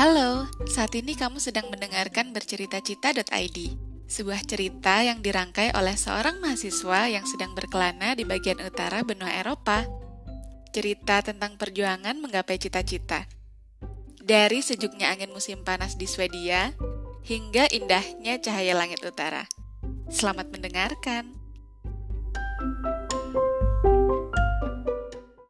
Halo, saat ini kamu sedang mendengarkan bercerita-cita.id, sebuah cerita yang dirangkai oleh seorang mahasiswa yang sedang berkelana di bagian utara benua Eropa. Cerita tentang perjuangan menggapai cita-cita. Dari sejuknya angin musim panas di Swedia hingga indahnya cahaya langit utara. Selamat mendengarkan.